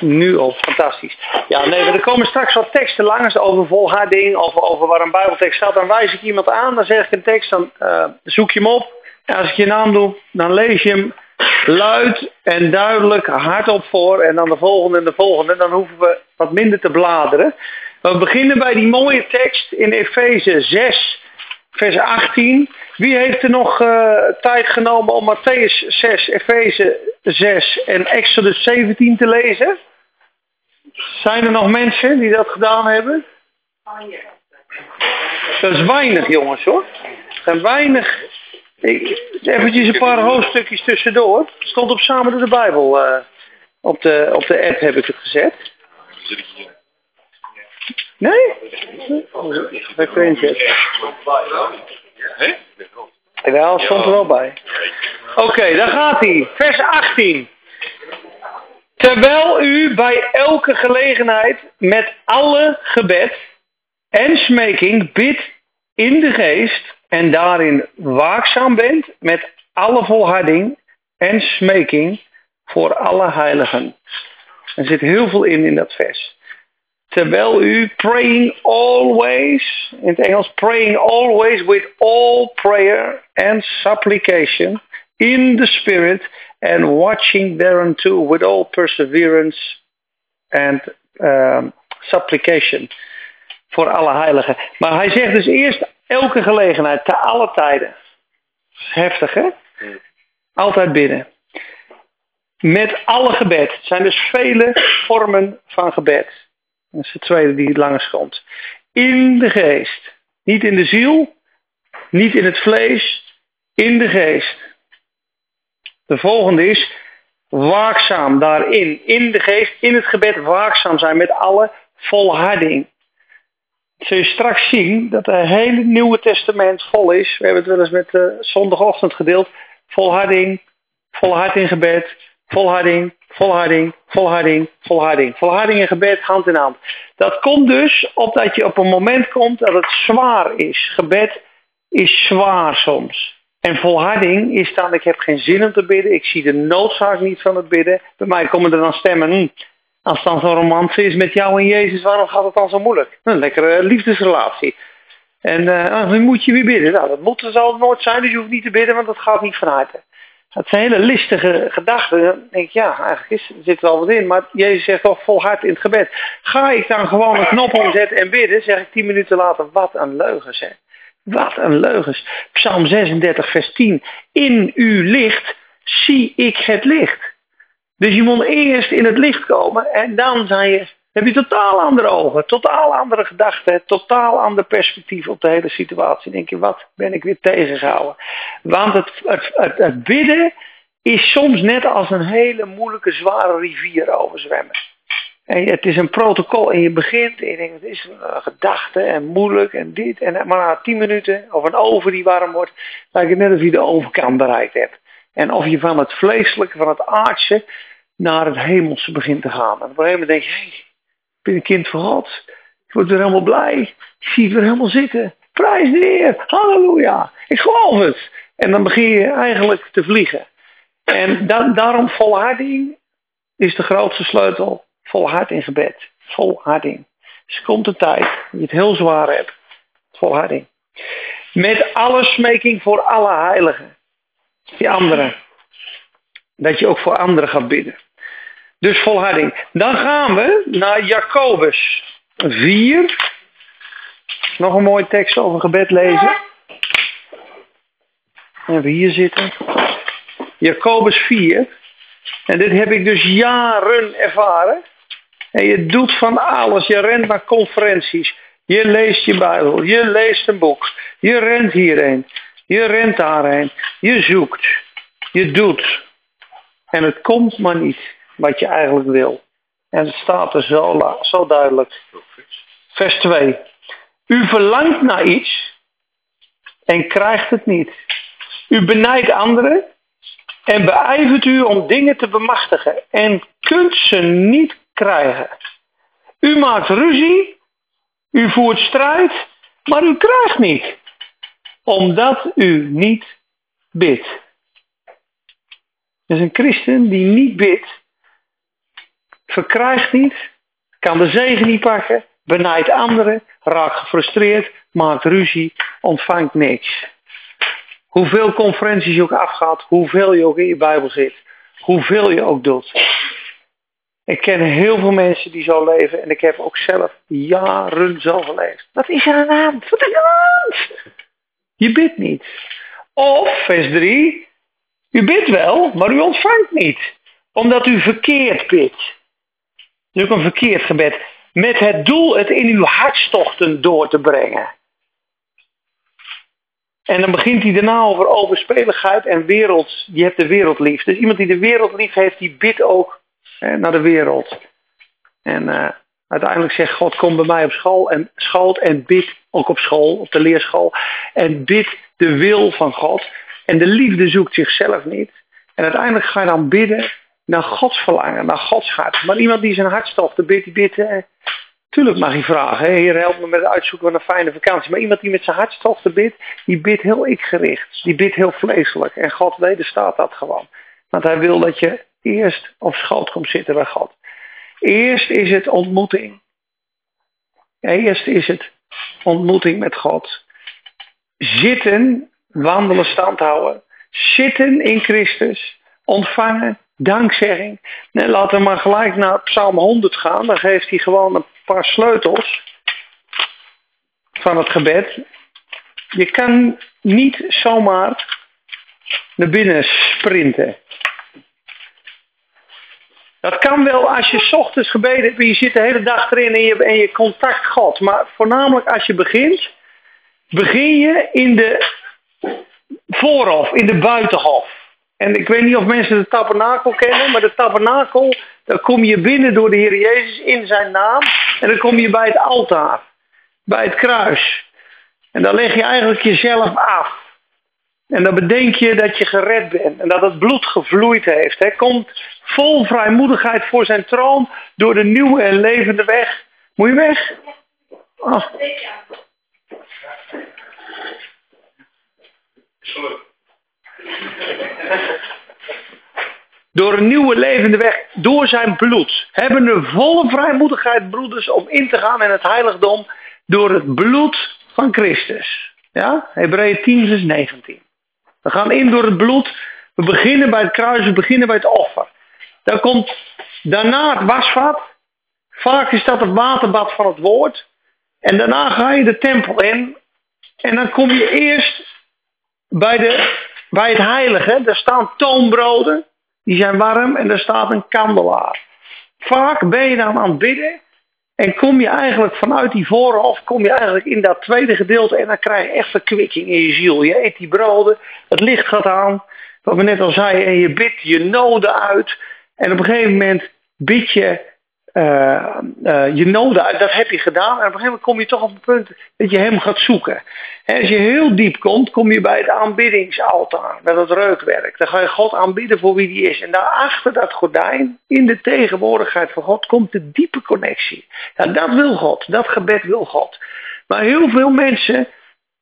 Nu al, fantastisch. Ja, nee, er komen straks wat teksten langs over volharding, over, over waar een bijbeltekst staat. Dan wijs ik iemand aan, dan zeg ik een tekst, dan uh, zoek je hem op. En als ik je naam doe, dan lees je hem luid en duidelijk hardop voor. En dan de volgende en de volgende. Dan hoeven we wat minder te bladeren. We beginnen bij die mooie tekst in Efeze 6, vers 18. Wie heeft er nog uh, tijd genomen om Matthäus 6, Efeze 6 en Exodus 17 te lezen? Zijn er nog mensen die dat gedaan hebben? Dat is weinig jongens hoor. Er zijn weinig. Eventjes een paar hoofdstukjes tussendoor. Stond op samen door de Bijbel. Uh, op, de, op de app heb ik het gezet. Nee? Dat weet je. Ja, stond er wel bij. Oké, okay, daar gaat hij. Vers 18. Terwijl u bij elke gelegenheid met alle gebed en smeking bidt in de geest en daarin waakzaam bent met alle volharding en smeking voor alle heiligen. Er zit heel veel in in dat vers. Terwijl u praying always, in het Engels praying always with all prayer and supplication in the spirit and watching thereunto with all perseverance and um, supplication voor alle heiligen. Maar hij zegt dus eerst elke gelegenheid, te alle tijden. Heftig hè? Altijd bidden. Met alle gebed. Het zijn dus vele vormen van gebed. Dat is de tweede die het langst komt. In de geest. Niet in de ziel, niet in het vlees, in de geest. De volgende is waakzaam daarin, in de geest, in het gebed waakzaam zijn met alle volharding. Zul je straks zien dat het hele Nieuwe Testament vol is. We hebben het wel eens met de zondagochtend gedeeld. Volharding, volhard in gebed, volharding, volharding, volharding, volharding. Volharding en gebed hand in hand. Dat komt dus opdat je op een moment komt dat het zwaar is. Gebed is zwaar soms. En volharding is dan, ik heb geen zin om te bidden, ik zie de noodzaak niet van het bidden. Bij mij komen er dan stemmen, hm, als het dan zo'n romance is met jou en Jezus, waarom gaat het dan zo moeilijk? Een lekkere liefdesrelatie. En uh, nu moet je weer bidden. Nou, dat moet er het nooit zijn, dus je hoeft niet te bidden, want dat gaat niet van harte. Dat zijn hele listige gedachten. Dan denk ik, ja, eigenlijk is, er zit wel wat in. Maar Jezus zegt toch volhard in het gebed. Ga ik dan gewoon een knop omzetten en bidden, zeg ik tien minuten later, wat een leugen zeg. Wat een leugens. Psalm 36, vers 10. In uw licht zie ik het licht. Dus je moet eerst in het licht komen en dan zijn je, heb je totaal andere ogen, totaal andere gedachten, totaal ander perspectief op de hele situatie. Dan denk je, wat ben ik weer tegengehouden? Want het, het, het, het bidden is soms net als een hele moeilijke, zware rivier overzwemmen. En het is een protocol en je begint en je denkt, het is een gedachte en moeilijk en dit. En, maar na tien minuten, of een oven die warm wordt, lijkt het net of je de overkant bereikt hebt. En of je van het vleeselijke, van het aardse, naar het hemelse begint te gaan. En op een gegeven moment denk je, ben een kind van God. Ik word weer helemaal blij. Ik zie het weer helemaal zitten. Prijs de Heer. Halleluja. Ik geloof het. En dan begin je eigenlijk te vliegen. En da daarom volharding is de grootste sleutel Volhard in gebed. Volharding. Dus komt een tijd dat je het heel zwaar hebt. Volharding. Met alle smeking voor alle heiligen. Die anderen. Dat je ook voor anderen gaat bidden. Dus volharding. Dan gaan we naar Jacobus 4. Nog een mooie tekst over gebed lezen. En we hier zitten. Jacobus 4. En dit heb ik dus jaren ervaren. En je doet van alles. Je rent naar conferenties. Je leest je Bijbel. Je leest een boek. Je rent hierheen. Je rent daarheen. Je zoekt. Je doet. En het komt maar niet wat je eigenlijk wil. En het staat er zo, zo duidelijk. Vers 2. U verlangt naar iets en krijgt het niet. U benijdt anderen en beijvert u om dingen te bemachtigen en kunt ze niet krijgen. U maakt ruzie, u voert strijd, maar u krijgt niet, omdat u niet bidt. Dus een christen die niet bidt, verkrijgt niet, kan de zegen niet pakken, benijdt anderen, raakt gefrustreerd, maakt ruzie, ontvangt niks. Hoeveel conferenties je ook afgaat, hoeveel je ook in je Bijbel zit, hoeveel je ook doet. Ik ken heel veel mensen die zo leven en ik heb ook zelf jaren zo geleefd. Wat is er aan de hand? Wat is er aan de hand? Je bidt niet. Of, vers 3, u bidt wel, maar u ontvangt niet. Omdat u verkeerd bidt. Ook een verkeerd gebed. Met het doel het in uw hartstochten door te brengen. En dan begint hij daarna over overspeligheid en wereld. Je hebt de wereld lief. Dus iemand die de wereld lief heeft, die bidt ook hè, naar de wereld. En uh, uiteindelijk zegt God, kom bij mij op school en schoot en bid ook op school, op de leerschool. En bid de wil van God. En de liefde zoekt zichzelf niet. En uiteindelijk ga je dan bidden naar Gods verlangen, naar Gods hart. Maar iemand die zijn de bidt, die bidt, eh, tuurlijk mag hij vragen. Heer, help me met het uitzoeken van een fijne vakantie. Maar iemand die met zijn hartstocht bidt, die bidt heel ikgericht. Die bidt heel vleeselijk. En God wederstaat dat gewoon. Want hij wil dat je eerst op schoot komt zitten bij God. Eerst is het ontmoeting. Eerst is het ontmoeting met God. Zitten, wandelen, stand houden. Zitten in Christus. Ontvangen, dankzegging. Nee, laten we maar gelijk naar Psalm 100 gaan. Dan geeft hij gewoon een paar sleutels van het gebed. Je kan niet zomaar naar binnen sprinten. Dat kan wel als je ochtends gebeden hebt en je zit de hele dag erin en je, en je contact God. Maar voornamelijk als je begint, begin je in de voorhof, in de buitenhof. En ik weet niet of mensen de tabernakel kennen, maar de tabernakel, daar kom je binnen door de Heer Jezus in zijn naam. En dan kom je bij het altaar, bij het kruis. En dan leg je eigenlijk jezelf af. En dan bedenk je dat je gered bent en dat het bloed gevloeid heeft. Hij komt vol vrijmoedigheid voor zijn troon door de nieuwe en levende weg. Moet je weg? Oh. Door een nieuwe levende weg, door zijn bloed, hebben we volle vrijmoedigheid, broeders, om in te gaan in het heiligdom door het bloed van Christus. Ja? Hebreeën 10, vers 19. We gaan in door het bloed. We beginnen bij het kruis, we beginnen bij het offer. Dan komt daarna het wasvat. Vaak is dat het waterbad van het woord. En daarna ga je de tempel in. En dan kom je eerst bij, de, bij het heilige. Daar staan toonbroden. Die zijn warm en daar staat een kandelaar. Vaak ben je dan aan het bidden. En kom je eigenlijk vanuit die voorhof, kom je eigenlijk in dat tweede gedeelte en dan krijg je echt verkwikking in je ziel. Je eet die broden, het licht gaat aan, wat we net al zeiden, en je bidt je noden uit. En op een gegeven moment bid je uh, uh, je noden dat heb je gedaan. En op een gegeven moment kom je toch op een punt dat je hem gaat zoeken. En als je heel diep komt, kom je bij het aanbiddingsaltaar, met het reukwerk. Dan ga je God aanbidden voor wie die is. En daarachter dat gordijn, in de tegenwoordigheid van God, komt de diepe connectie. Ja, dat wil God, dat gebed wil God. Maar heel veel mensen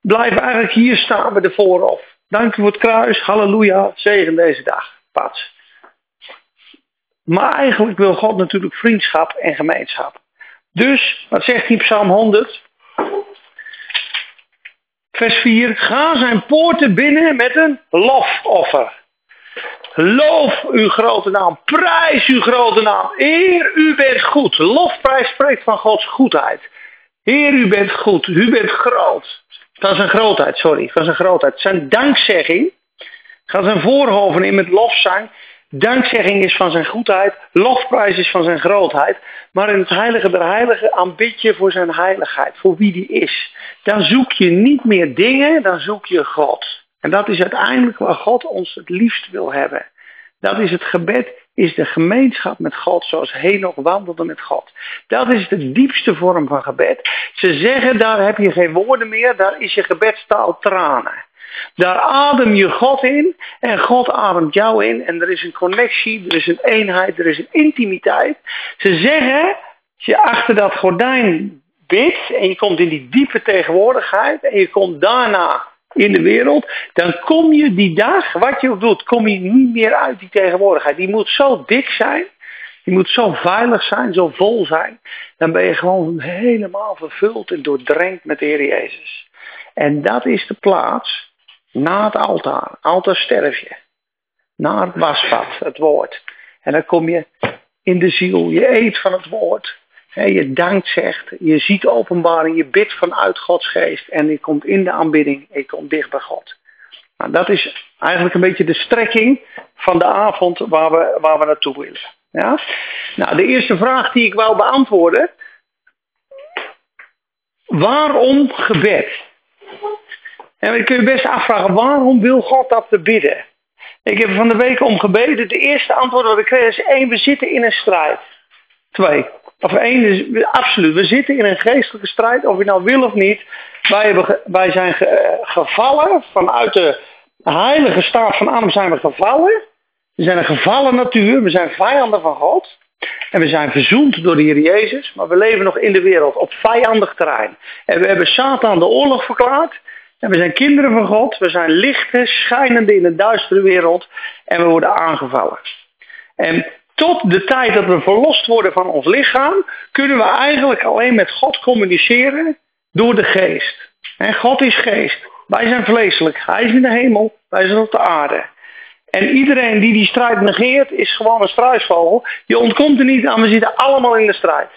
blijven eigenlijk hier staan bij de voorhof. Dank u voor het kruis, halleluja, zegen deze dag. Pats. Maar eigenlijk wil God natuurlijk vriendschap en gemeenschap. Dus, wat zegt hij Psalm 100? Vers 4. Ga zijn poorten binnen met een lofoffer. Loof uw grote naam. Prijs uw grote naam. Heer, u bent goed. Lofprijs spreekt van Gods goedheid. Heer, u bent goed. U bent groot. Van zijn grootheid, sorry. Van zijn grootheid. Zijn dankzegging. Gaat zijn voorhoven in met lofzang. Dankzegging is van zijn goedheid, lofprijs is van zijn grootheid. Maar in het heilige der heiligen aanbid je voor zijn heiligheid, voor wie die is. Dan zoek je niet meer dingen, dan zoek je God. En dat is uiteindelijk waar God ons het liefst wil hebben. Dat is het gebed, is de gemeenschap met God zoals Henoch wandelde met God. Dat is de diepste vorm van gebed. Ze zeggen, daar heb je geen woorden meer, daar is je gebedstaal tranen. Daar adem je God in en God ademt jou in. En er is een connectie, er is een eenheid, er is een intimiteit. Ze zeggen, als je achter dat gordijn bidt en je komt in die diepe tegenwoordigheid en je komt daarna in de wereld, dan kom je die dag, wat je ook doet, kom je niet meer uit die tegenwoordigheid. Die moet zo dik zijn, Die moet zo veilig zijn, zo vol zijn. Dan ben je gewoon helemaal vervuld en doordrenkt met de Heer Jezus. En dat is de plaats na het altaar. Altaar sterf je. Na het wasvat, het woord. En dan kom je in de ziel. Je eet van het woord. Je dankt zegt. Je ziet openbaring. Je bidt vanuit Gods geest. En je komt in de aanbidding. Je komt dicht bij God. Nou, dat is eigenlijk een beetje de strekking van de avond waar we, waar we naartoe willen. Ja? Nou, de eerste vraag die ik wou beantwoorden. Waarom gebed? En dan kun je best afvragen, waarom wil God dat we bidden? Ik heb van de week om gebeden. De eerste antwoord dat ik kreeg is één, we zitten in een strijd. Twee, of één is absoluut, we zitten in een geestelijke strijd, of je nou wil of niet. Wij, hebben, wij zijn gevallen vanuit de heilige staat van Adam zijn we gevallen. We zijn een gevallen natuur, we zijn vijanden van God. En we zijn verzoend door de Heer Jezus, maar we leven nog in de wereld op vijandig terrein. En we hebben Satan de oorlog verklaard. En we zijn kinderen van God, we zijn lichten, schijnende in een duistere wereld. En we worden aangevallen. En tot de tijd dat we verlost worden van ons lichaam, kunnen we eigenlijk alleen met God communiceren door de geest. En God is geest. Wij zijn vleeselijk. Hij is in de hemel, wij zijn op de aarde. En iedereen die die strijd negeert, is gewoon een struisvogel. Je ontkomt er niet aan, we zitten allemaal in de strijd.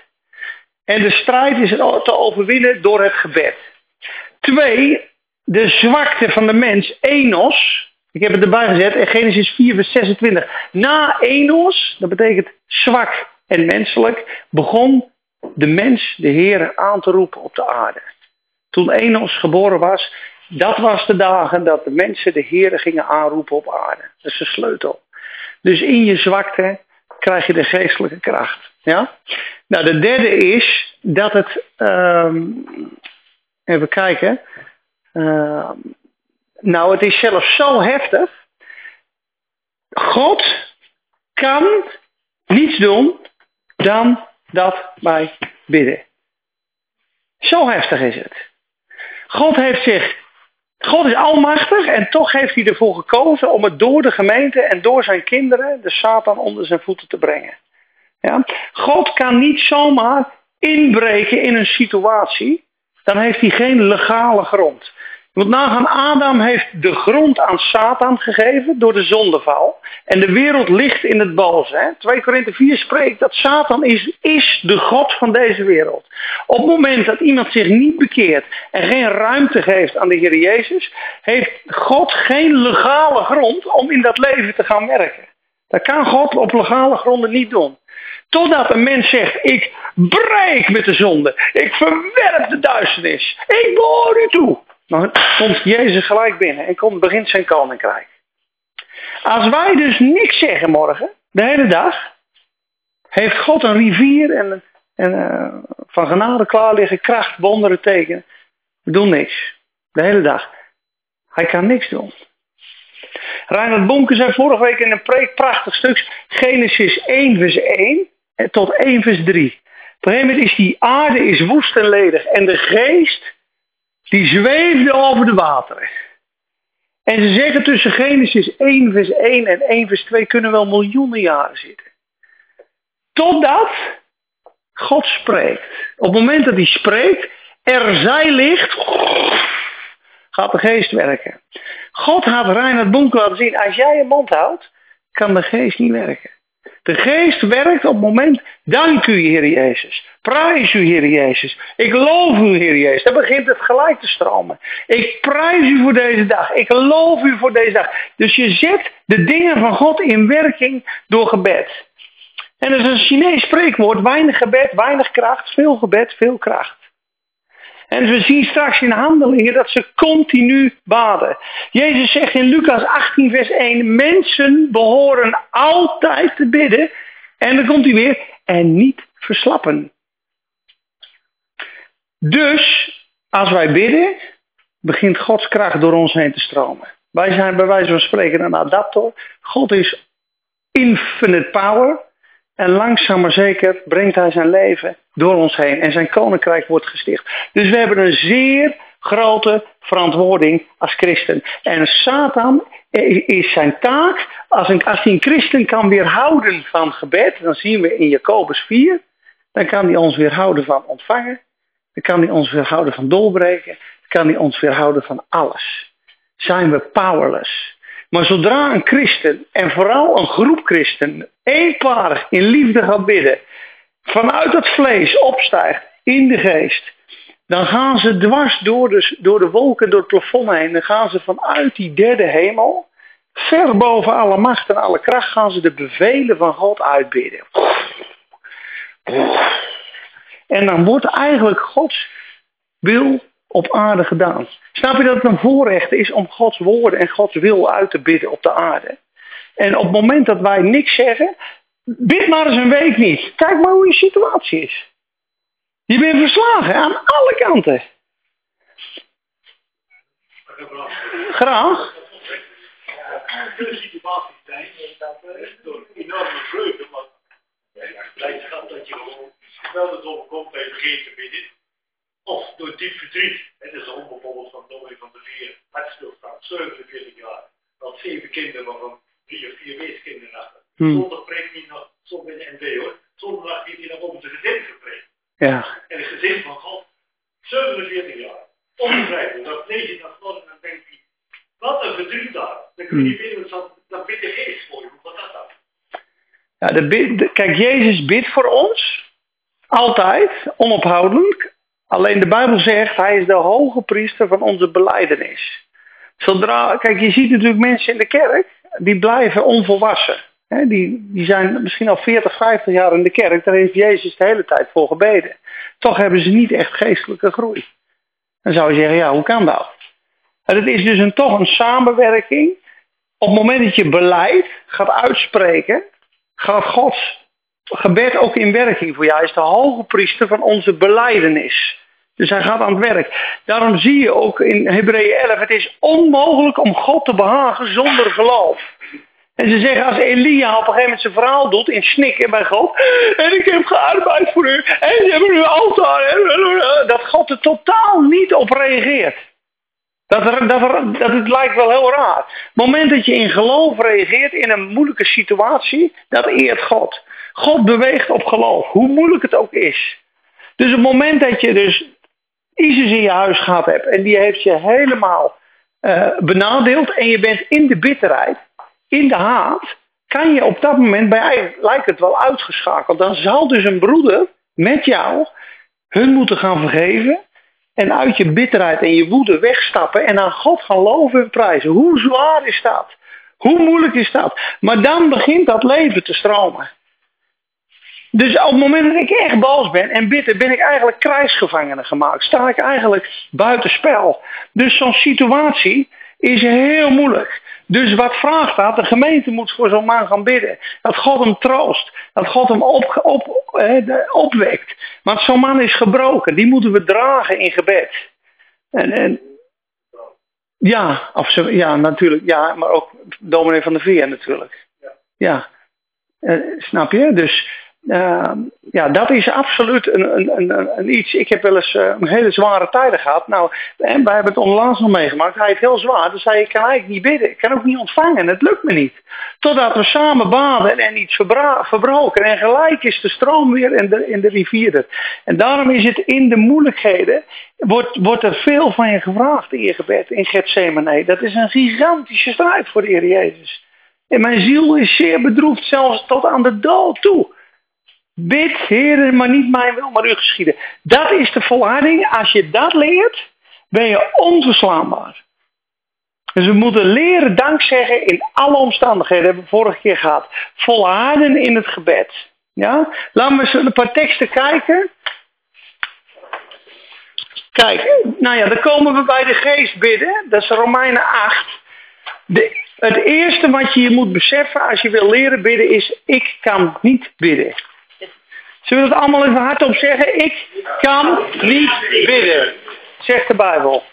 En de strijd is te overwinnen door het gebed. Twee, de zwakte van de mens, Enos. Ik heb het erbij gezet in Genesis 4, vers 26. Na Enos, dat betekent zwak en menselijk, begon de mens de Heer aan te roepen op de aarde. Toen Enos geboren was, dat was de dagen dat de mensen de Heer gingen aanroepen op aarde. Dat is de sleutel. Dus in je zwakte krijg je de geestelijke kracht. Ja? Nou, de derde is dat het. Um, even kijken. Uh, nou, het is zelfs zo heftig. God kan niets doen dan dat wij bidden. Zo heftig is het. God heeft zich God is almachtig en toch heeft hij ervoor gekozen om het door de gemeente en door zijn kinderen, de Satan, onder zijn voeten te brengen. Ja? God kan niet zomaar inbreken in een situatie, dan heeft hij geen legale grond. Moet nagaan, Adam heeft de grond aan Satan gegeven door de zondeval. En de wereld ligt in het boze. 2 Korinthe 4 spreekt dat Satan is, is de God van deze wereld. Op het moment dat iemand zich niet bekeert en geen ruimte geeft aan de Heer Jezus, heeft God geen legale grond om in dat leven te gaan werken. Dat kan God op legale gronden niet doen. Totdat een mens zegt, ik breek met de zonde. Ik verwerp de duisternis. Ik behoor u toe. Dan komt Jezus gelijk binnen en komt, begint zijn koninkrijk. Als wij dus niks zeggen morgen, de hele dag, heeft God een rivier en, en uh, van genade klaar liggen, kracht, wonderen, tekenen. We doen niks. De hele dag. Hij kan niks doen. Reinhard Bonke zei vorige week in een preek, prachtig stuk, Genesis 1 vers 1 tot 1 vers 3. Op is die aarde is woest en ledig en de geest die zweefde over de wateren. En ze zeggen tussen Genesis 1 vers 1 en 1 vers 2 kunnen wel miljoenen jaren zitten. Totdat God spreekt. Op het moment dat hij spreekt, er zij ligt, gaat de geest werken. God gaat Reinhard Bonk laten zien, als jij je mond houdt, kan de geest niet werken. De geest werkt op het moment, dank u Heer Jezus. Prijs u Heer Jezus. Ik loof u Heer Jezus. Dan begint het gelijk te stromen. Ik prijs u voor deze dag. Ik loof u voor deze dag. Dus je zet de dingen van God in werking door gebed. En dat is een Chinees spreekwoord. Weinig gebed, weinig kracht. Veel gebed, veel kracht. En we zien straks in handelingen dat ze continu baden. Jezus zegt in Lucas 18, vers 1: Mensen behoren altijd te bidden. En dan komt hij weer: en niet verslappen. Dus als wij bidden, begint Gods kracht door ons heen te stromen. Wij zijn bij wijze van spreken een adapter. God is infinite power. En langzaam maar zeker brengt hij zijn leven door ons heen. En zijn koninkrijk wordt gesticht. Dus we hebben een zeer grote verantwoording als christen. En Satan is zijn taak, als, een, hij een christen kan weerhouden van gebed, dan zien we in Jacobus 4, dan kan hij ons weerhouden van ontvangen, dan kan hij ons weerhouden van doorbreken, dan kan hij ons weerhouden van alles. Zijn we powerless. Maar zodra een christen, en vooral een groep christen, eenparig in liefde gaat bidden, vanuit het vlees opstijgt in de geest, dan gaan ze dwars door de, door de wolken, door het plafond heen. Dan gaan ze vanuit die derde hemel, ver boven alle macht en alle kracht, gaan ze de bevelen van God uitbidden. En dan wordt eigenlijk Gods wil op aarde gedaan. Snap je dat het een voorrecht is om Gods woorden en Gods wil uit te bidden op de aarde? En op het moment dat wij niks zeggen, bid maar eens een week niet. Kijk maar hoe je situatie is. Je bent verslagen aan alle kanten. Graag. Geweldig overkomt bij vergeten te bidden. Of door diep verdriet. Het is een bijvoorbeeld van Dominic van de Vier, hartstilstand, 47 jaar. Dat zeven kinderen, waarvan drie of vier weeskinderen achter. Hmm. Zondag preekt hij nog, zo bij de NB hoor. Zondag heeft hij nog over zijn gezin gepreekt. Ja. En het gezin van God, 47 jaar. Onbegrijpelijk. Dat lees je dat en dan denk je, wat een verdriet daar. Dan kun je niet weten, dat, dat bidt de geest voor je. Hoe gaat dat dan? Ja, de, kijk, Jezus bidt voor ons. Altijd, onophoudelijk. Alleen de Bijbel zegt, hij is de hoge priester van onze beleidenis. Zodra, kijk, je ziet natuurlijk mensen in de kerk, die blijven onvolwassen die, die zijn misschien al 40, 50 jaar in de kerk. Daar heeft Jezus de hele tijd voor gebeden. Toch hebben ze niet echt geestelijke groei. Dan zou je zeggen, ja, hoe kan dat? En het is dus een, toch een samenwerking. Op het moment dat je beleid gaat uitspreken, gaat Gods gebed ook in werking voor jou. Hij is de hoge priester van onze beleidenis. Dus hij gaat aan het werk. Daarom zie je ook in Hebreeën 11, het is onmogelijk om God te behagen zonder geloof. En ze zeggen als Elia op een gegeven moment zijn verhaal doet in snikken bij God. En ik heb gearbeid voor u. En ze hebben nu altaar. Dat God er totaal niet op reageert. Dat, dat, dat het lijkt wel heel raar. Het moment dat je in geloof reageert in een moeilijke situatie, dat eert God. God beweegt op geloof, hoe moeilijk het ook is. Dus het moment dat je dus Isis in je huis gehad hebt en die heeft je helemaal uh, benadeeld en je bent in de bitterheid, in de haat, kan je op dat moment bij lijkt het wel uitgeschakeld. Dan zal dus een broeder met jou hun moeten gaan vergeven. En uit je bitterheid en je woede wegstappen en aan God gaan loven en prijzen. Hoe zwaar is dat? Hoe moeilijk is dat? Maar dan begint dat leven te stromen. Dus op het moment dat ik echt boos ben en bitter, ben ik eigenlijk krijgsgevangene gemaakt. Sta ik eigenlijk buitenspel. Dus zo'n situatie is heel moeilijk. Dus wat vraagt dat? De gemeente moet voor zo'n man gaan bidden. Dat God hem troost. Dat God hem op, op, opwekt. Want zo'n man is gebroken. Die moeten we dragen in gebed. En, en ja, of ze, ja, natuurlijk. Ja, maar ook dominee van de Veer natuurlijk. Ja. ja. Uh, snap je? Dus uh, ja, dat is absoluut een, een, een, een, iets. Ik heb wel eens uh, hele zware tijden gehad. Nou, en wij hebben het onlangs nog meegemaakt. Hij heeft heel zwaar. Dus ik kan eigenlijk niet bidden. Ik kan ook niet ontvangen. Het lukt me niet. Totdat we samen baden en iets verbroken. En gelijk is de stroom weer in de, in de rivier er. En daarom is het in de moeilijkheden. Wordt, wordt er veel van je gevraagd in je gebed. In Gethsemane. Dat is een gigantische strijd voor de Heer Jezus. En mijn ziel is zeer bedroefd. Zelfs tot aan de dood toe. Bid, heren, maar niet mijn wil, maar uw geschieden. Dat is de volharding. Als je dat leert, ben je onverslaanbaar. Dus we moeten leren dankzeggen in alle omstandigheden. Dat hebben we vorige keer gehad. Volharden in het gebed. Ja? Laten we eens een paar teksten kijken. Kijk, nou ja, dan komen we bij de geest bidden. Dat is Romeinen 8. De, het eerste wat je moet beseffen als je wil leren bidden is, ik kan niet bidden. Zullen we het allemaal even hardop zeggen? Ik kan niet bidden, zegt de Bijbel.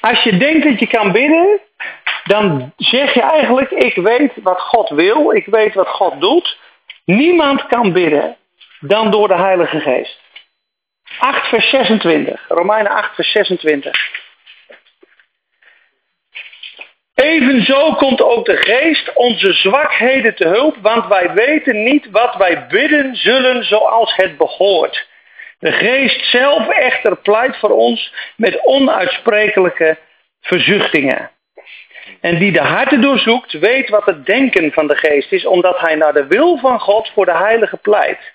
Als je denkt dat je kan bidden, dan zeg je eigenlijk, ik weet wat God wil, ik weet wat God doet. Niemand kan bidden dan door de Heilige Geest. 8 vers 26. Romeinen 8 vers 26. Evenzo komt ook de geest onze zwakheden te hulp, want wij weten niet wat wij bidden zullen zoals het behoort. De geest zelf echter pleit voor ons met onuitsprekelijke verzuchtingen. En die de harten doorzoekt, weet wat het denken van de geest is, omdat hij naar de wil van God voor de heilige pleit.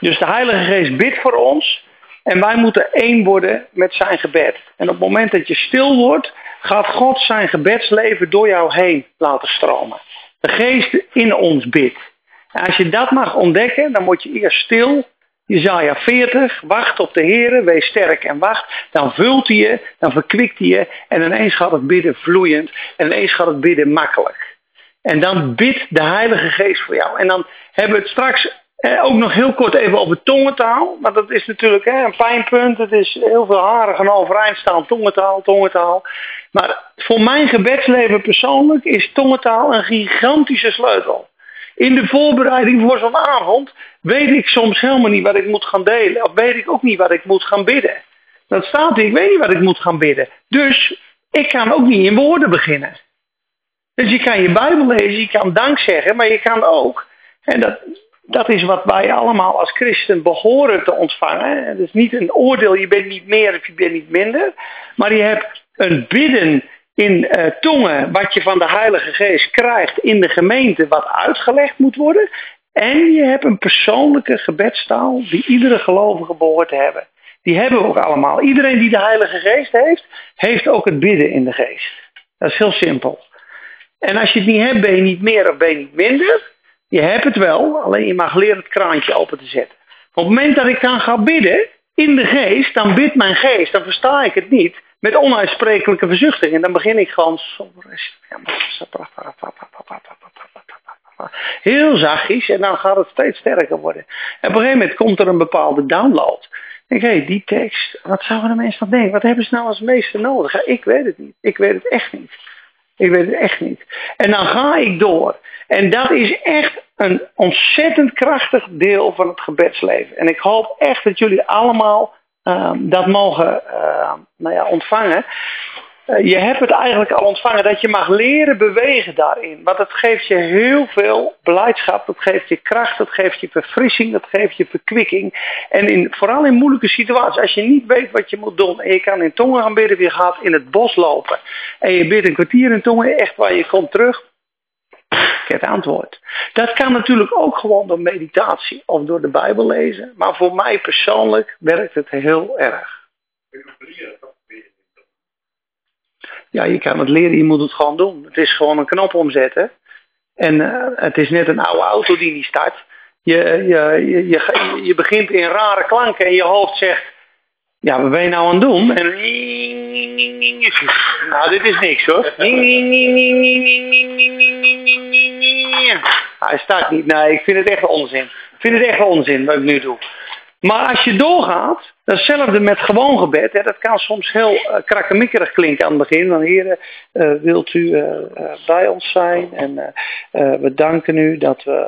Dus de Heilige Geest bidt voor ons en wij moeten één worden met zijn gebed. En op het moment dat je stil wordt, gaat God zijn gebedsleven door jou heen laten stromen. De geest in ons bidt. En als je dat mag ontdekken, dan word je eerst stil. Jezaja 40, wacht op de Heer, wees sterk en wacht. Dan vult hij je, dan verkwikt hij je. En ineens gaat het bidden vloeiend. En ineens gaat het bidden makkelijk. En dan bidt de Heilige Geest voor jou. En dan hebben we het straks eh, ook nog heel kort even over tongentaal. Maar dat is natuurlijk hè, een pijnpunt. Het is heel veel haren gaan overeind staan. Tongentaal, tongentaal. Maar voor mijn gebedsleven persoonlijk is tongentaal een gigantische sleutel. In de voorbereiding voor zo'n avond weet ik soms helemaal niet wat ik moet gaan delen. Of weet ik ook niet wat ik moet gaan bidden. Dat staat ik weet niet wat ik moet gaan bidden. Dus ik kan ook niet in woorden beginnen. Dus je kan je Bijbel lezen, je kan dank zeggen, maar je kan ook, en dat, dat is wat wij allemaal als christen behoren te ontvangen. Het is niet een oordeel, je bent niet meer of je bent niet minder. Maar je hebt een bidden in uh, tongen wat je van de Heilige Geest krijgt in de gemeente wat uitgelegd moet worden. En je hebt een persoonlijke gebedstaal die iedere gelovige behoort te hebben. Die hebben we ook allemaal. Iedereen die de Heilige Geest heeft, heeft ook het bidden in de geest. Dat is heel simpel. En als je het niet hebt, ben je niet meer of ben je niet minder. Je hebt het wel, alleen je mag leren het kraantje open te zetten. Op het moment dat ik dan ga bidden in de geest, dan bidt mijn geest, dan versta ik het niet met onuitsprekelijke verzuchting. En dan begin ik gewoon heel zachtjes en dan gaat het steeds sterker worden. En op een gegeven moment komt er een bepaalde download. Ik denk, hé, die tekst, wat zouden de mensen dan denken? Wat hebben ze nou als meester nodig? Ik weet het niet. Ik weet het echt niet. Ik weet het echt niet. En dan ga ik door. En dat is echt een ontzettend krachtig deel van het gebedsleven. En ik hoop echt dat jullie allemaal uh, dat mogen uh, nou ja, ontvangen. Uh, je hebt het eigenlijk al ontvangen dat je mag leren bewegen daarin. Want het geeft je heel veel beleidschap, dat geeft je kracht, dat geeft je verfrissing, dat geeft je verkwikking. En in, vooral in moeilijke situaties, als je niet weet wat je moet doen en je kan in tongen gaan bidden, je gaat in het bos lopen en je bidt een kwartier in tongen, echt waar je komt terug, het antwoord. Dat kan natuurlijk ook gewoon door meditatie of door de Bijbel lezen. Maar voor mij persoonlijk werkt het heel erg. Ja, je kan het leren, je moet het gewoon doen. Het is gewoon een knop omzetten. En uh, het is net een oude auto die niet start. Je, je, je, je, je begint in rare klanken en je hoofd zegt... Ja, wat ben je nou aan het doen? En... Nou, dit is niks hoor. Hij staat niet. Nee, ik vind het echt onzin. Ik vind het echt onzin wat ik nu doe. Maar als je doorgaat, datzelfde met gewoon gebed. Hè, dat kan soms heel uh, krakkemikkerig klinken aan het begin. Dan heren, uh, wilt u uh, bij ons zijn? En we danken u dat we...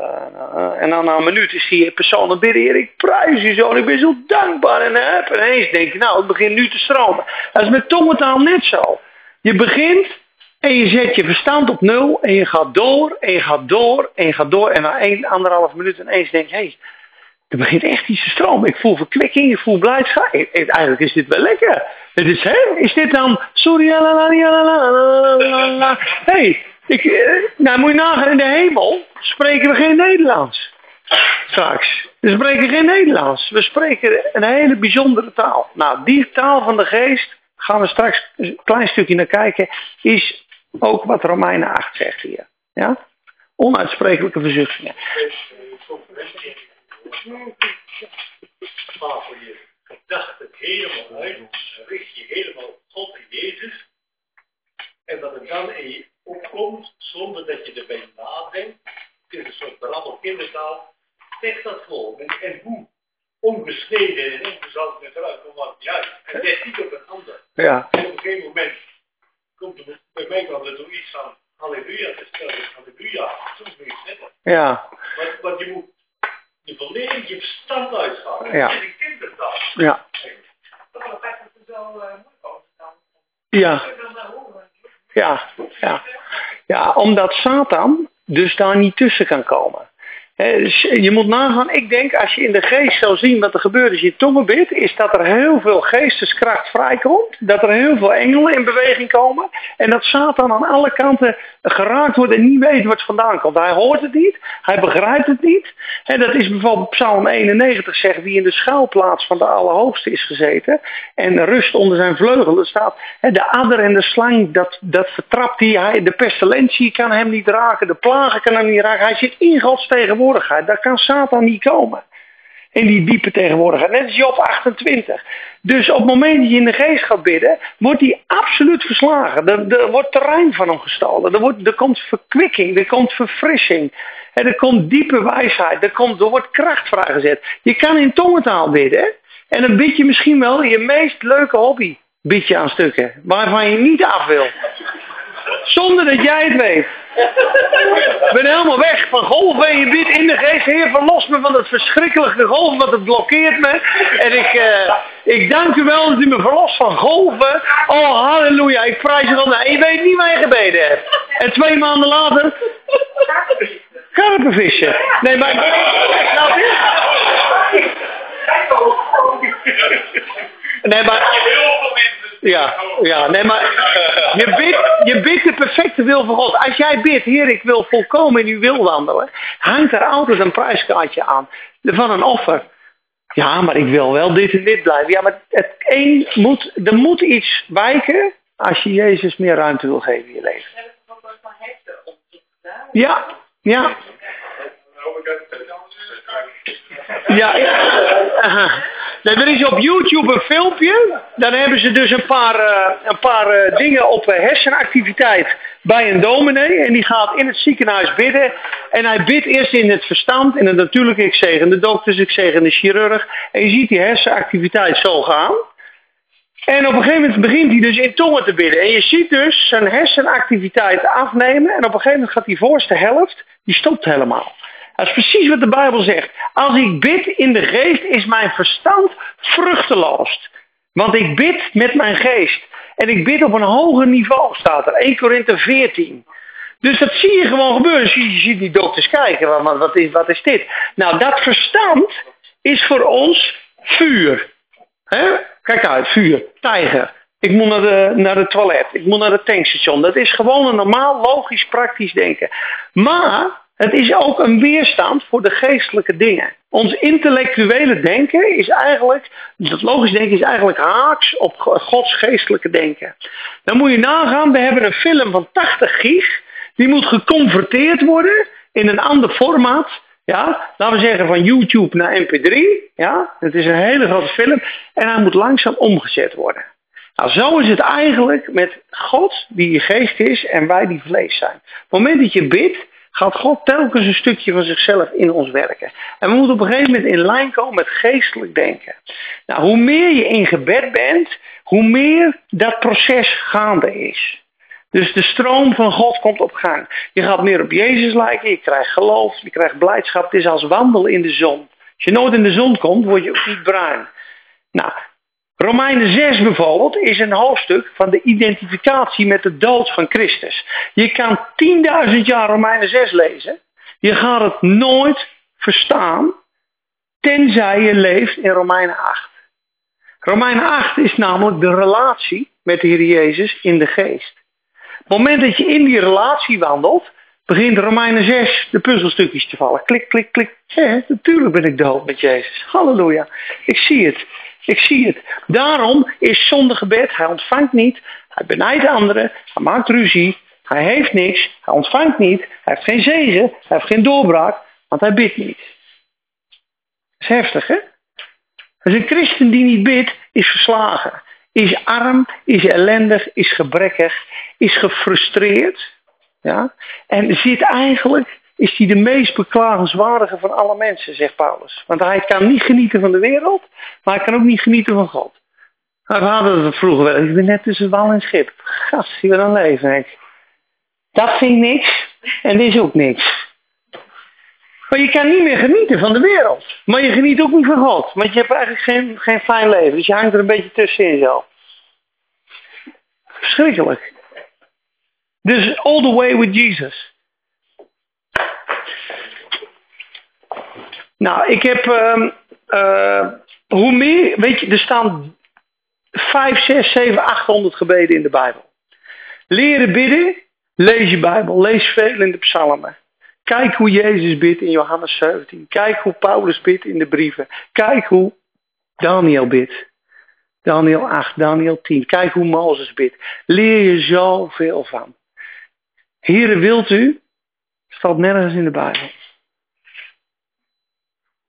en dan na een minuut is die persoon aan bidden. Heer, ik prijs u zo en ik ben zo dankbaar. En, en ineens denk je, nou, het begint nu te stromen. Dat is met tongentaal net zo. Je begint en je zet je verstand op nul en je gaat door en je gaat door en je gaat door. En na een, anderhalf minuut ineens denk je, hey, er begint echt iets te stromen. Ik voel verkwikking, ik voel blijdschap. Eigenlijk is dit wel lekker. Het is, hè, is dit dan, sorry, Hé, hey, ik, nou moet je nagaan, in de hemel spreken we geen Nederlands. Straks. We spreken geen Nederlands. We spreken een hele bijzondere taal. Nou, die taal van de geest, gaan we straks een klein stukje naar kijken, is ook wat Romeinen 8 zegt hier. Ja? Onuitsprekelijke verzuchtingen. Voor je gedachten helemaal uit, richt je helemaal op God en Jezus. En dat er dan in je opkomt, zonder dat je erbij nadenkt, het is een soort brabbel kindertaal, zeg dat gewoon. En, en hoe onbesneden en onbezand met eruit, want juist. En net niet op een ander. Ja. En op een gegeven moment komt er bij mij kwam er toch iets van halleluja te stellen. Halleluja, soms ben je sneller. Ja. Want, want Ja. Dat is een kindertaal. Ja. Ja. Ja, ja. Ja, omdat Satan dus daar niet tussen kan komen. Dus je moet nagaan, ik denk als je in de geest zou zien wat er gebeurt als je tongen bidt, is dat er heel veel geesteskracht vrijkomt, dat er heel veel engelen in beweging komen en dat Satan aan alle kanten geraakt wordt en niet weet het vandaan komt. Hij hoort het niet, hij begrijpt het niet. En dat is bijvoorbeeld Psalm 91 zegt, wie in de schuilplaats van de Allerhoogste is gezeten en rust onder zijn vleugel. Er staat, de adder en de slang, dat, dat vertrapt hij, hij, de pestilentie kan hem niet raken, de plagen kan hem niet raken. Hij zit in Gods tegenwoordigheid, daar kan Satan niet komen. In die diepe tegenwoordigheid. Net als Job 28. Dus op het moment dat je in de geest gaat bidden, wordt hij absoluut verslagen. Er, er wordt terrein van hem gestolen. Er, wordt, er komt verkwikking, er komt verfrissing. En er komt diepe wijsheid, er, komt, wordt kracht vrijgezet. Je kan in tongentaal bidden. En dan bid je misschien wel je meest leuke hobby. Bid je aan stukken. Waarvan je niet af wil. Zonder dat jij het weet. Ik ben helemaal weg van golven en je bidt in de geest. Heer, verlos me van het verschrikkelijke golf, want het blokkeert me. En ik, eh, ik dank u wel dat u me verlost van golven. Oh, halleluja, ik prijs u wel. En je weet niet waar je gebeden hebt. En twee maanden later... Karpenvissen. Nee, maar... Nee, maar... Ja, ja, nee, maar je bidt, je bidt de perfecte wil van God. Als jij bidt, Heer, ik wil volkomen in uw wil wandelen, hangt er altijd een prijskaartje aan van een offer. Ja, maar ik wil wel dit en dit blijven. Ja, maar het één moet, er moet iets wijken als je Jezus meer ruimte wil geven in je leven. Ja, ja. Ja, ja. Nee, er is op YouTube een filmpje. Dan hebben ze dus een paar, eh, een paar eh, dingen op eh, hersenactiviteit bij een dominee. En die gaat in het ziekenhuis bidden. En hij bidt eerst in het verstand, in het natuurlijke. Ik zegen de dokters, ik zegen de chirurg. En je ziet die hersenactiviteit zo gaan. En op een gegeven moment begint hij dus in tongen te bidden. En je ziet dus zijn hersenactiviteit afnemen. En op een gegeven moment gaat die voorste helft, die stopt helemaal. Dat is precies wat de Bijbel zegt. Als ik bid in de geest, is mijn verstand vruchteloos. Want ik bid met mijn geest. En ik bid op een hoger niveau, staat er. 1 Korinthe 14. Dus dat zie je gewoon gebeuren. Dus je ziet die dokters kijken, wat, is, wat is dit? Nou, dat verstand is voor ons vuur. Kijk uit, vuur, tijger. Ik moet naar de, naar de toilet, ik moet naar het tankstation. Dat is gewoon een normaal, logisch, praktisch denken. Maar het is ook een weerstand voor de geestelijke dingen. Ons intellectuele denken is eigenlijk, dat logisch denken is eigenlijk haaks op Gods geestelijke denken. Dan moet je nagaan, we hebben een film van 80 gig, die moet geconverteerd worden in een ander formaat. Ja, laten we zeggen van YouTube naar MP3. Ja, het is een hele grote film en hij moet langzaam omgezet worden. Nou, zo is het eigenlijk met God, die je geest is, en wij die vlees zijn. Op het moment dat je bidt, gaat God telkens een stukje van zichzelf in ons werken. En we moeten op een gegeven moment in lijn komen met geestelijk denken. Nou, hoe meer je in gebed bent, hoe meer dat proces gaande is. Dus de stroom van God komt op gang. Je gaat meer op Jezus lijken, je krijgt geloof, je krijgt blijdschap. Het is als wandelen in de zon. Als je nooit in de zon komt, word je ook niet bruin. Nou, Romeinen 6 bijvoorbeeld is een hoofdstuk van de identificatie met de dood van Christus. Je kan 10.000 jaar Romeinen 6 lezen. Je gaat het nooit verstaan, tenzij je leeft in Romeinen 8. Romeinen 8 is namelijk de relatie met de Heer Jezus in de geest. Het moment dat je in die relatie wandelt, begint Romeinen 6 de puzzelstukjes te vallen. Klik, klik, klik. Ja, natuurlijk ben ik dood met Jezus. Halleluja. Ik zie het. Ik zie het. Daarom is zondegebed, hij ontvangt niet, hij benijdt anderen, hij maakt ruzie, hij heeft niks, hij ontvangt niet, hij heeft geen zegen, hij heeft geen doorbraak, want hij bidt niet. Dat is heftig, hè? Dus een christen die niet bidt, is verslagen. Is arm, is ellendig, is gebrekkig, is gefrustreerd. Ja? En zit eigenlijk is hij de meest beklagenswaardige van alle mensen, zegt Paulus. Want hij kan niet genieten van de wereld, maar hij kan ook niet genieten van God. Nou, we hadden het vroeger wel. Ik ben net tussen wal en schip. Gast, zie we dan leven. Dat vind ik niks en dit is ook niks. Maar je kan niet meer genieten van de wereld. Maar je geniet ook niet van God. Want je hebt eigenlijk geen, geen fijn leven. Dus je hangt er een beetje tussenin zo. Verschrikkelijk. Dus all the way with Jesus. Nou, ik heb... eh, hoe meer... Weet je, er staan 5, 6, 7, 800 gebeden in de Bijbel. Leren bidden. Lees je Bijbel. Lees veel in de psalmen. Kijk hoe Jezus bidt in Johannes 17. Kijk hoe Paulus bidt in de brieven. Kijk hoe Daniel bidt. Daniel 8, Daniel 10. Kijk hoe Mozes bidt. Leer je zoveel van. Heren, wilt u? Staat nergens in de Bijbel.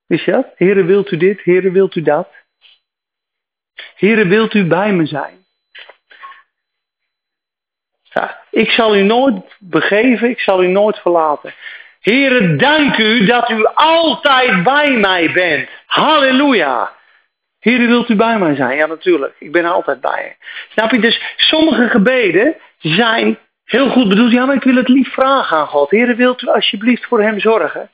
Je dat? Heren, wilt u dit? Heren, wilt u dat? Heren, wilt u bij me zijn? Ik zal u nooit begeven, ik zal u nooit verlaten. Heren, dank u dat u altijd bij mij bent. Halleluja. Heren, wilt u bij mij zijn? Ja, natuurlijk. Ik ben altijd bij je. Snap je? Dus sommige gebeden zijn heel goed bedoeld. Ja, maar ik wil het lief vragen aan God. Heren, wilt u alsjeblieft voor hem zorgen?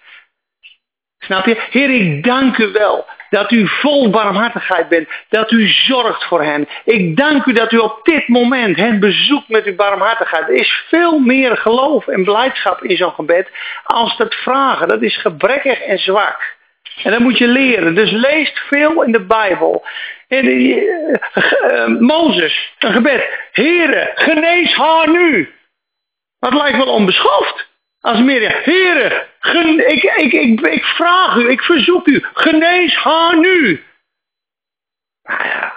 Snap je? Heer, ik dank u wel dat u vol barmhartigheid bent. Dat u zorgt voor hen. Ik dank u dat u op dit moment hen bezoekt met uw barmhartigheid. Er is veel meer geloof en blijdschap in zo'n gebed als het vragen. Dat is gebrekkig en zwak. En dat moet je leren. Dus lees veel in de Bijbel. En, uh, Mozes, een gebed. Here, genees haar nu. Dat lijkt wel onbeschoft. Als Mirjam, heren, ik, ik, ik, ik vraag u, ik verzoek u, genees haar nu. Nou ja,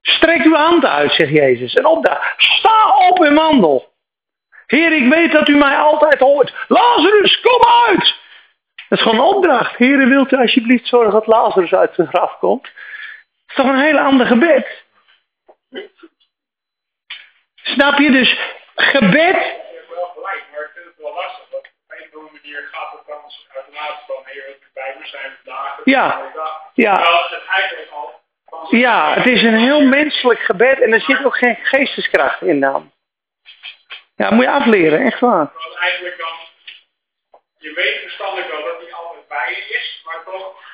strek uw hand uit, zegt Jezus. En op daar, sta op en wandel. Heer, ik weet dat u mij altijd hoort. Lazarus, kom uit! Dat is gewoon een opdracht. Heer, wilt u alsjeblieft zorgen dat Lazarus uit zijn graf komt? Dat is toch een hele ander gebed. Snap je dus? Gebed manier gaat het dan automatisch van hier bij me zijn vandaag. Ja, ja. het eigenlijk al. Ja, het is een heel menselijk gebed en er zit ook geen geesteskracht in dan. Ja, moet je afleren, echt waar. Want eigenlijk dan, je weet verstandig wel dat hij altijd bij je is, maar toch...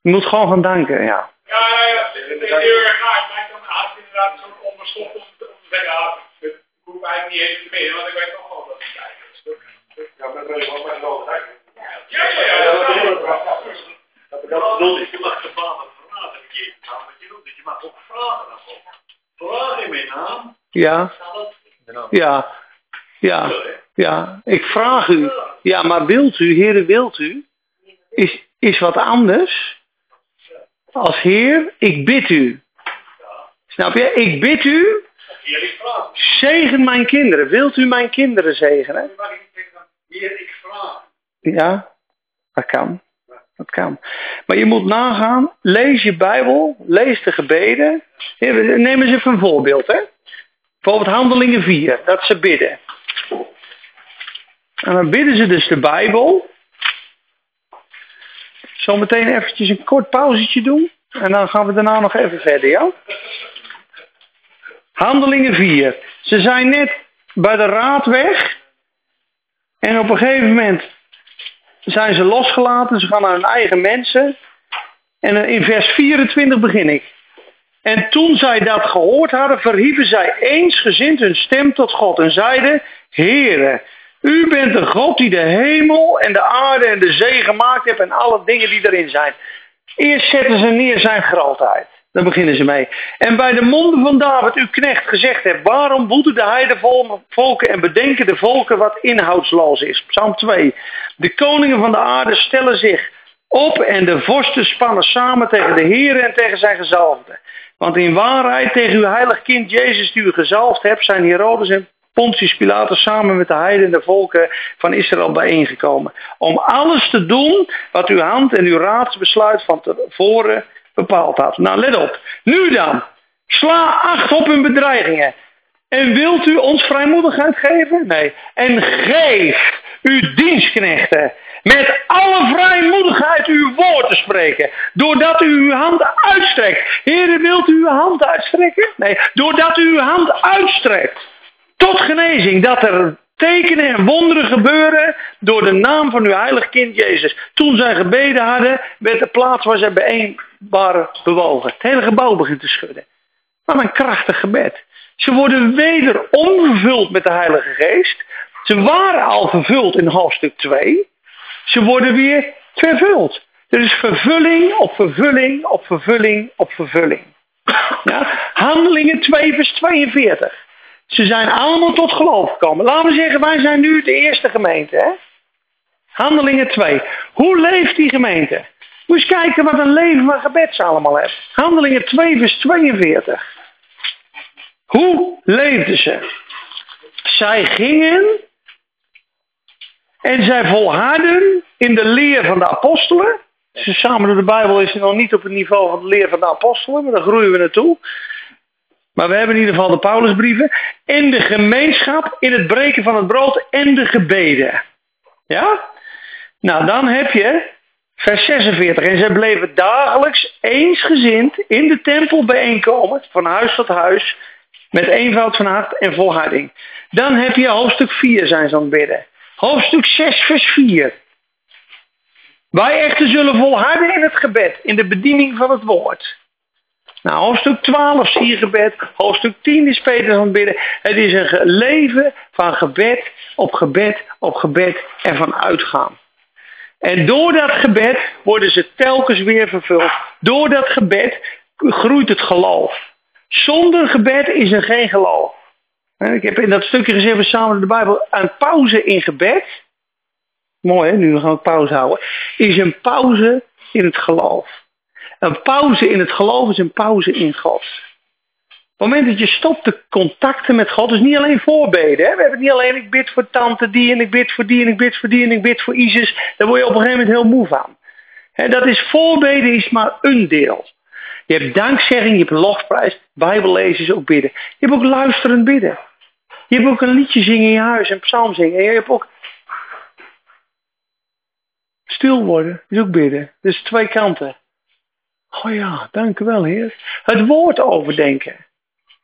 Je moet gewoon gaan danken, ja. Ja, ja, ja. Het is heel erg raar. Het lijkt dan haast inderdaad zo'n onbeschoft om te zeggen, ja, ik hoef eigenlijk niet eens te bidden, want ik weet toch wel dat hij bij is. Ja, maar dat is maar nodig Ja, ja, ja. ja, Dat bedoel ik. Je mag de vader vragen in je naam. Wat je doet, dus je mag ook vragen God. Vraag in mijn naam. Ja. Ja. Ja. Ja. Ik vraag u. Ja, maar wilt u, heren, wilt u? Is, is wat anders. Als heer, ik bid u. Snap je? Ik bid u. Zegen mijn kinderen. Wilt u mijn kinderen zegenen? Heer, ik vraag. Ja, dat kan. Dat kan. Maar je moet nagaan, lees je Bijbel, lees de gebeden. Neem eens even een voorbeeld. Hè? Bijvoorbeeld Handelingen 4, dat ze bidden. En dan bidden ze dus de Bijbel. Zometeen eventjes een kort pauzetje doen. En dan gaan we daarna nog even verder, ja? Handelingen 4. Ze zijn net bij de raad weg. En op een gegeven moment zijn ze losgelaten. Ze gaan naar hun eigen mensen. En in vers 24 begin ik. En toen zij dat gehoord hadden, verhieven zij eensgezind hun stem tot God en zeiden, Heere, u bent de God die de hemel en de aarde en de zee gemaakt heeft en alle dingen die erin zijn. Eerst zetten ze neer zijn grootheid. Daar beginnen ze mee. En bij de monden van David, uw knecht, gezegd hebt, waarom woeden de heidevolken en bedenken de volken wat inhoudsloos is? Psalm 2. De koningen van de aarde stellen zich op en de vorsten spannen samen tegen de Heer en tegen zijn gezalfde. Want in waarheid tegen uw heilig kind Jezus die u gezalfd hebt, zijn Herodes en Pontius Pilatus samen met de heiden en de volken van Israël bijeengekomen. Om alles te doen wat uw hand en uw raadsbesluit van tevoren bepaald had. Nou, let op. Nu dan. Sla acht op hun bedreigingen. En wilt u ons vrijmoedigheid geven? Nee. En geef uw dienstknechten met alle vrijmoedigheid uw woord te spreken. Doordat u uw hand uitstrekt. Heren, wilt u uw hand uitstrekken? Nee. Doordat u uw hand uitstrekt. Tot genezing. Dat er tekenen en wonderen gebeuren door de naam van uw heilig kind Jezus. Toen zij gebeden hadden, werd de plaats waar zij bijeen waren bewogen. Het hele gebouw begint te schudden. Wat een krachtig gebed. Ze worden wederom vervuld met de Heilige Geest. Ze waren al vervuld in hoofdstuk 2. Ze worden weer vervuld. Er is vervulling op vervulling op vervulling op vervulling. Ja? Handelingen 2 vers 42. Ze zijn allemaal tot geloof gekomen. Laten we zeggen, wij zijn nu de eerste gemeente. Hè? Handelingen 2. Hoe leeft die gemeente? Moet eens kijken wat een leven van gebed ze allemaal hebben. Handelingen 2 vers 42. Hoe leefden ze? Zij gingen en zij volharden in de leer van de apostelen. Dus samen door de Bijbel is nog niet op het niveau van de leer van de apostelen, maar daar groeien we naartoe. Maar we hebben in ieder geval de Paulusbrieven. In de gemeenschap, in het breken van het brood en de gebeden. Ja? Nou, dan heb je vers 46. En zij bleven dagelijks eensgezind in de tempel bijeenkomen, van huis tot huis, met eenvoud van hart en volharding. Dan heb je hoofdstuk 4 zijn ze aan het bidden. Hoofdstuk 6, vers 4. Wij echter zullen volharden in het gebed, in de bediening van het woord. Nou, hoofdstuk 12 zie je gebed. Hoofdstuk 10 is Peter aan het bidden. Het is een leven van gebed op gebed op gebed en van uitgaan. En door dat gebed worden ze telkens weer vervuld. Door dat gebed groeit het geloof. Zonder gebed is er geen geloof. Ik heb in dat stukje gezegd, we samen de Bijbel, een pauze in gebed. Mooi hè, nu gaan we pauze houden. Is een pauze in het geloof. Een pauze in het geloof is een pauze in God. Op het moment dat je stopt te contacten met God, is niet alleen voorbeden. Hè? We hebben niet alleen ik bid voor tante die en ik bid voor die en ik bid voor die en ik bid voor Isis. Daar word je op een gegeven moment heel moe van. dat is voorbeden is maar een deel. Je hebt dankzegging, je hebt lofprijs, is ook bidden. Je hebt ook luisterend bidden. Je hebt ook een liedje zingen in je huis, een psalm zingen. En je hebt ook stil worden, is ook bidden. Dus twee kanten. Oh ja, dank u wel, Heer. Het woord overdenken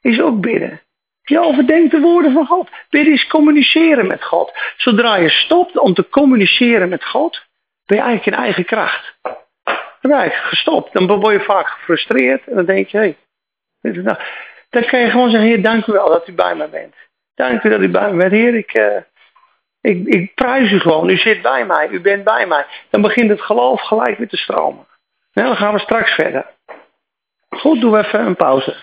is ook bidden. Je overdenkt de woorden van God. Bidden is communiceren met God. Zodra je stopt om te communiceren met God, ben je eigenlijk in eigen kracht. Dan ben je gestopt. Dan word je vaak gefrustreerd en dan denk je, hé, hey, nou, dan kan je gewoon zeggen, Heer, dank u wel dat u bij mij bent. Dank u dat u bij me bent. Heer, ik, uh, ik, ik prijs u gewoon. U zit bij mij. U bent bij mij. Dan begint het geloof gelijk weer te stromen. Nou, dan gaan we straks verder. Goed, doen we even een pauze.